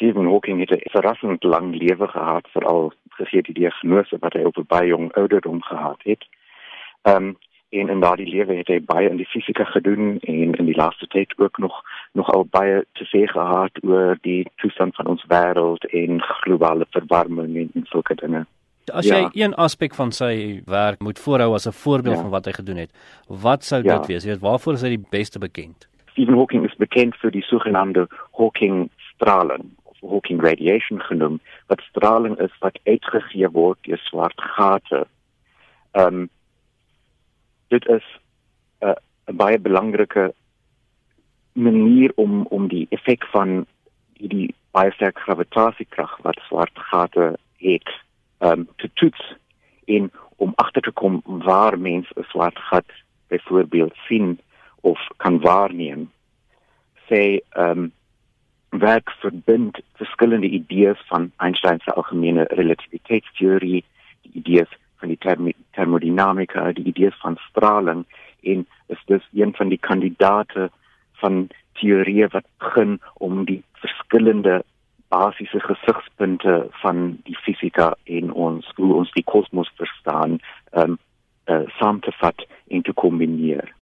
Stephen Hawking het 'n verrassend lang lewe gehad veral gegee die diagnose wat hy op 'n baie jong ouderdom gehad het. Ehm um, en in daardie lewe het hy baie in die fisika gedoen en in die laaste tyd ook nog nog al baie te sê gehad oor die toestand van ons wêreld en globale verwarming en, en sulke dinge. As jy ja. een aspek van sy werk moet voorhou as 'n voorbeeld ja. van wat hy gedoen het, wat sou ja. dit wees? Jy weet waarvoor is hy die beste bekend? Stephen Hawking is bekend vir die sogenaamde Hawking straling Hawking radiation genoem, wat straling is wat uitgegee word deur swart gate. Ehm um, dit is 'n uh, baie belangrike manier om om die effek van die baie sterk gravitasiekrag wat swart gate het um, te toets en om agter te kom waar mense 'n swart gat byvoorbeeld sien of kan waarneem sê ehm um, werk verbind verskillende idees van Einstein se algemene relativiteitsteorie die idees van die term thermodinamika, die idee van straling en is dus een van die kandidate van teorieë wat begin om die verskillende basiese gesigspunte van die fisika en ons hoe ons die kosmos verstaan, ehm um, uh, saam te vat en te kombineer.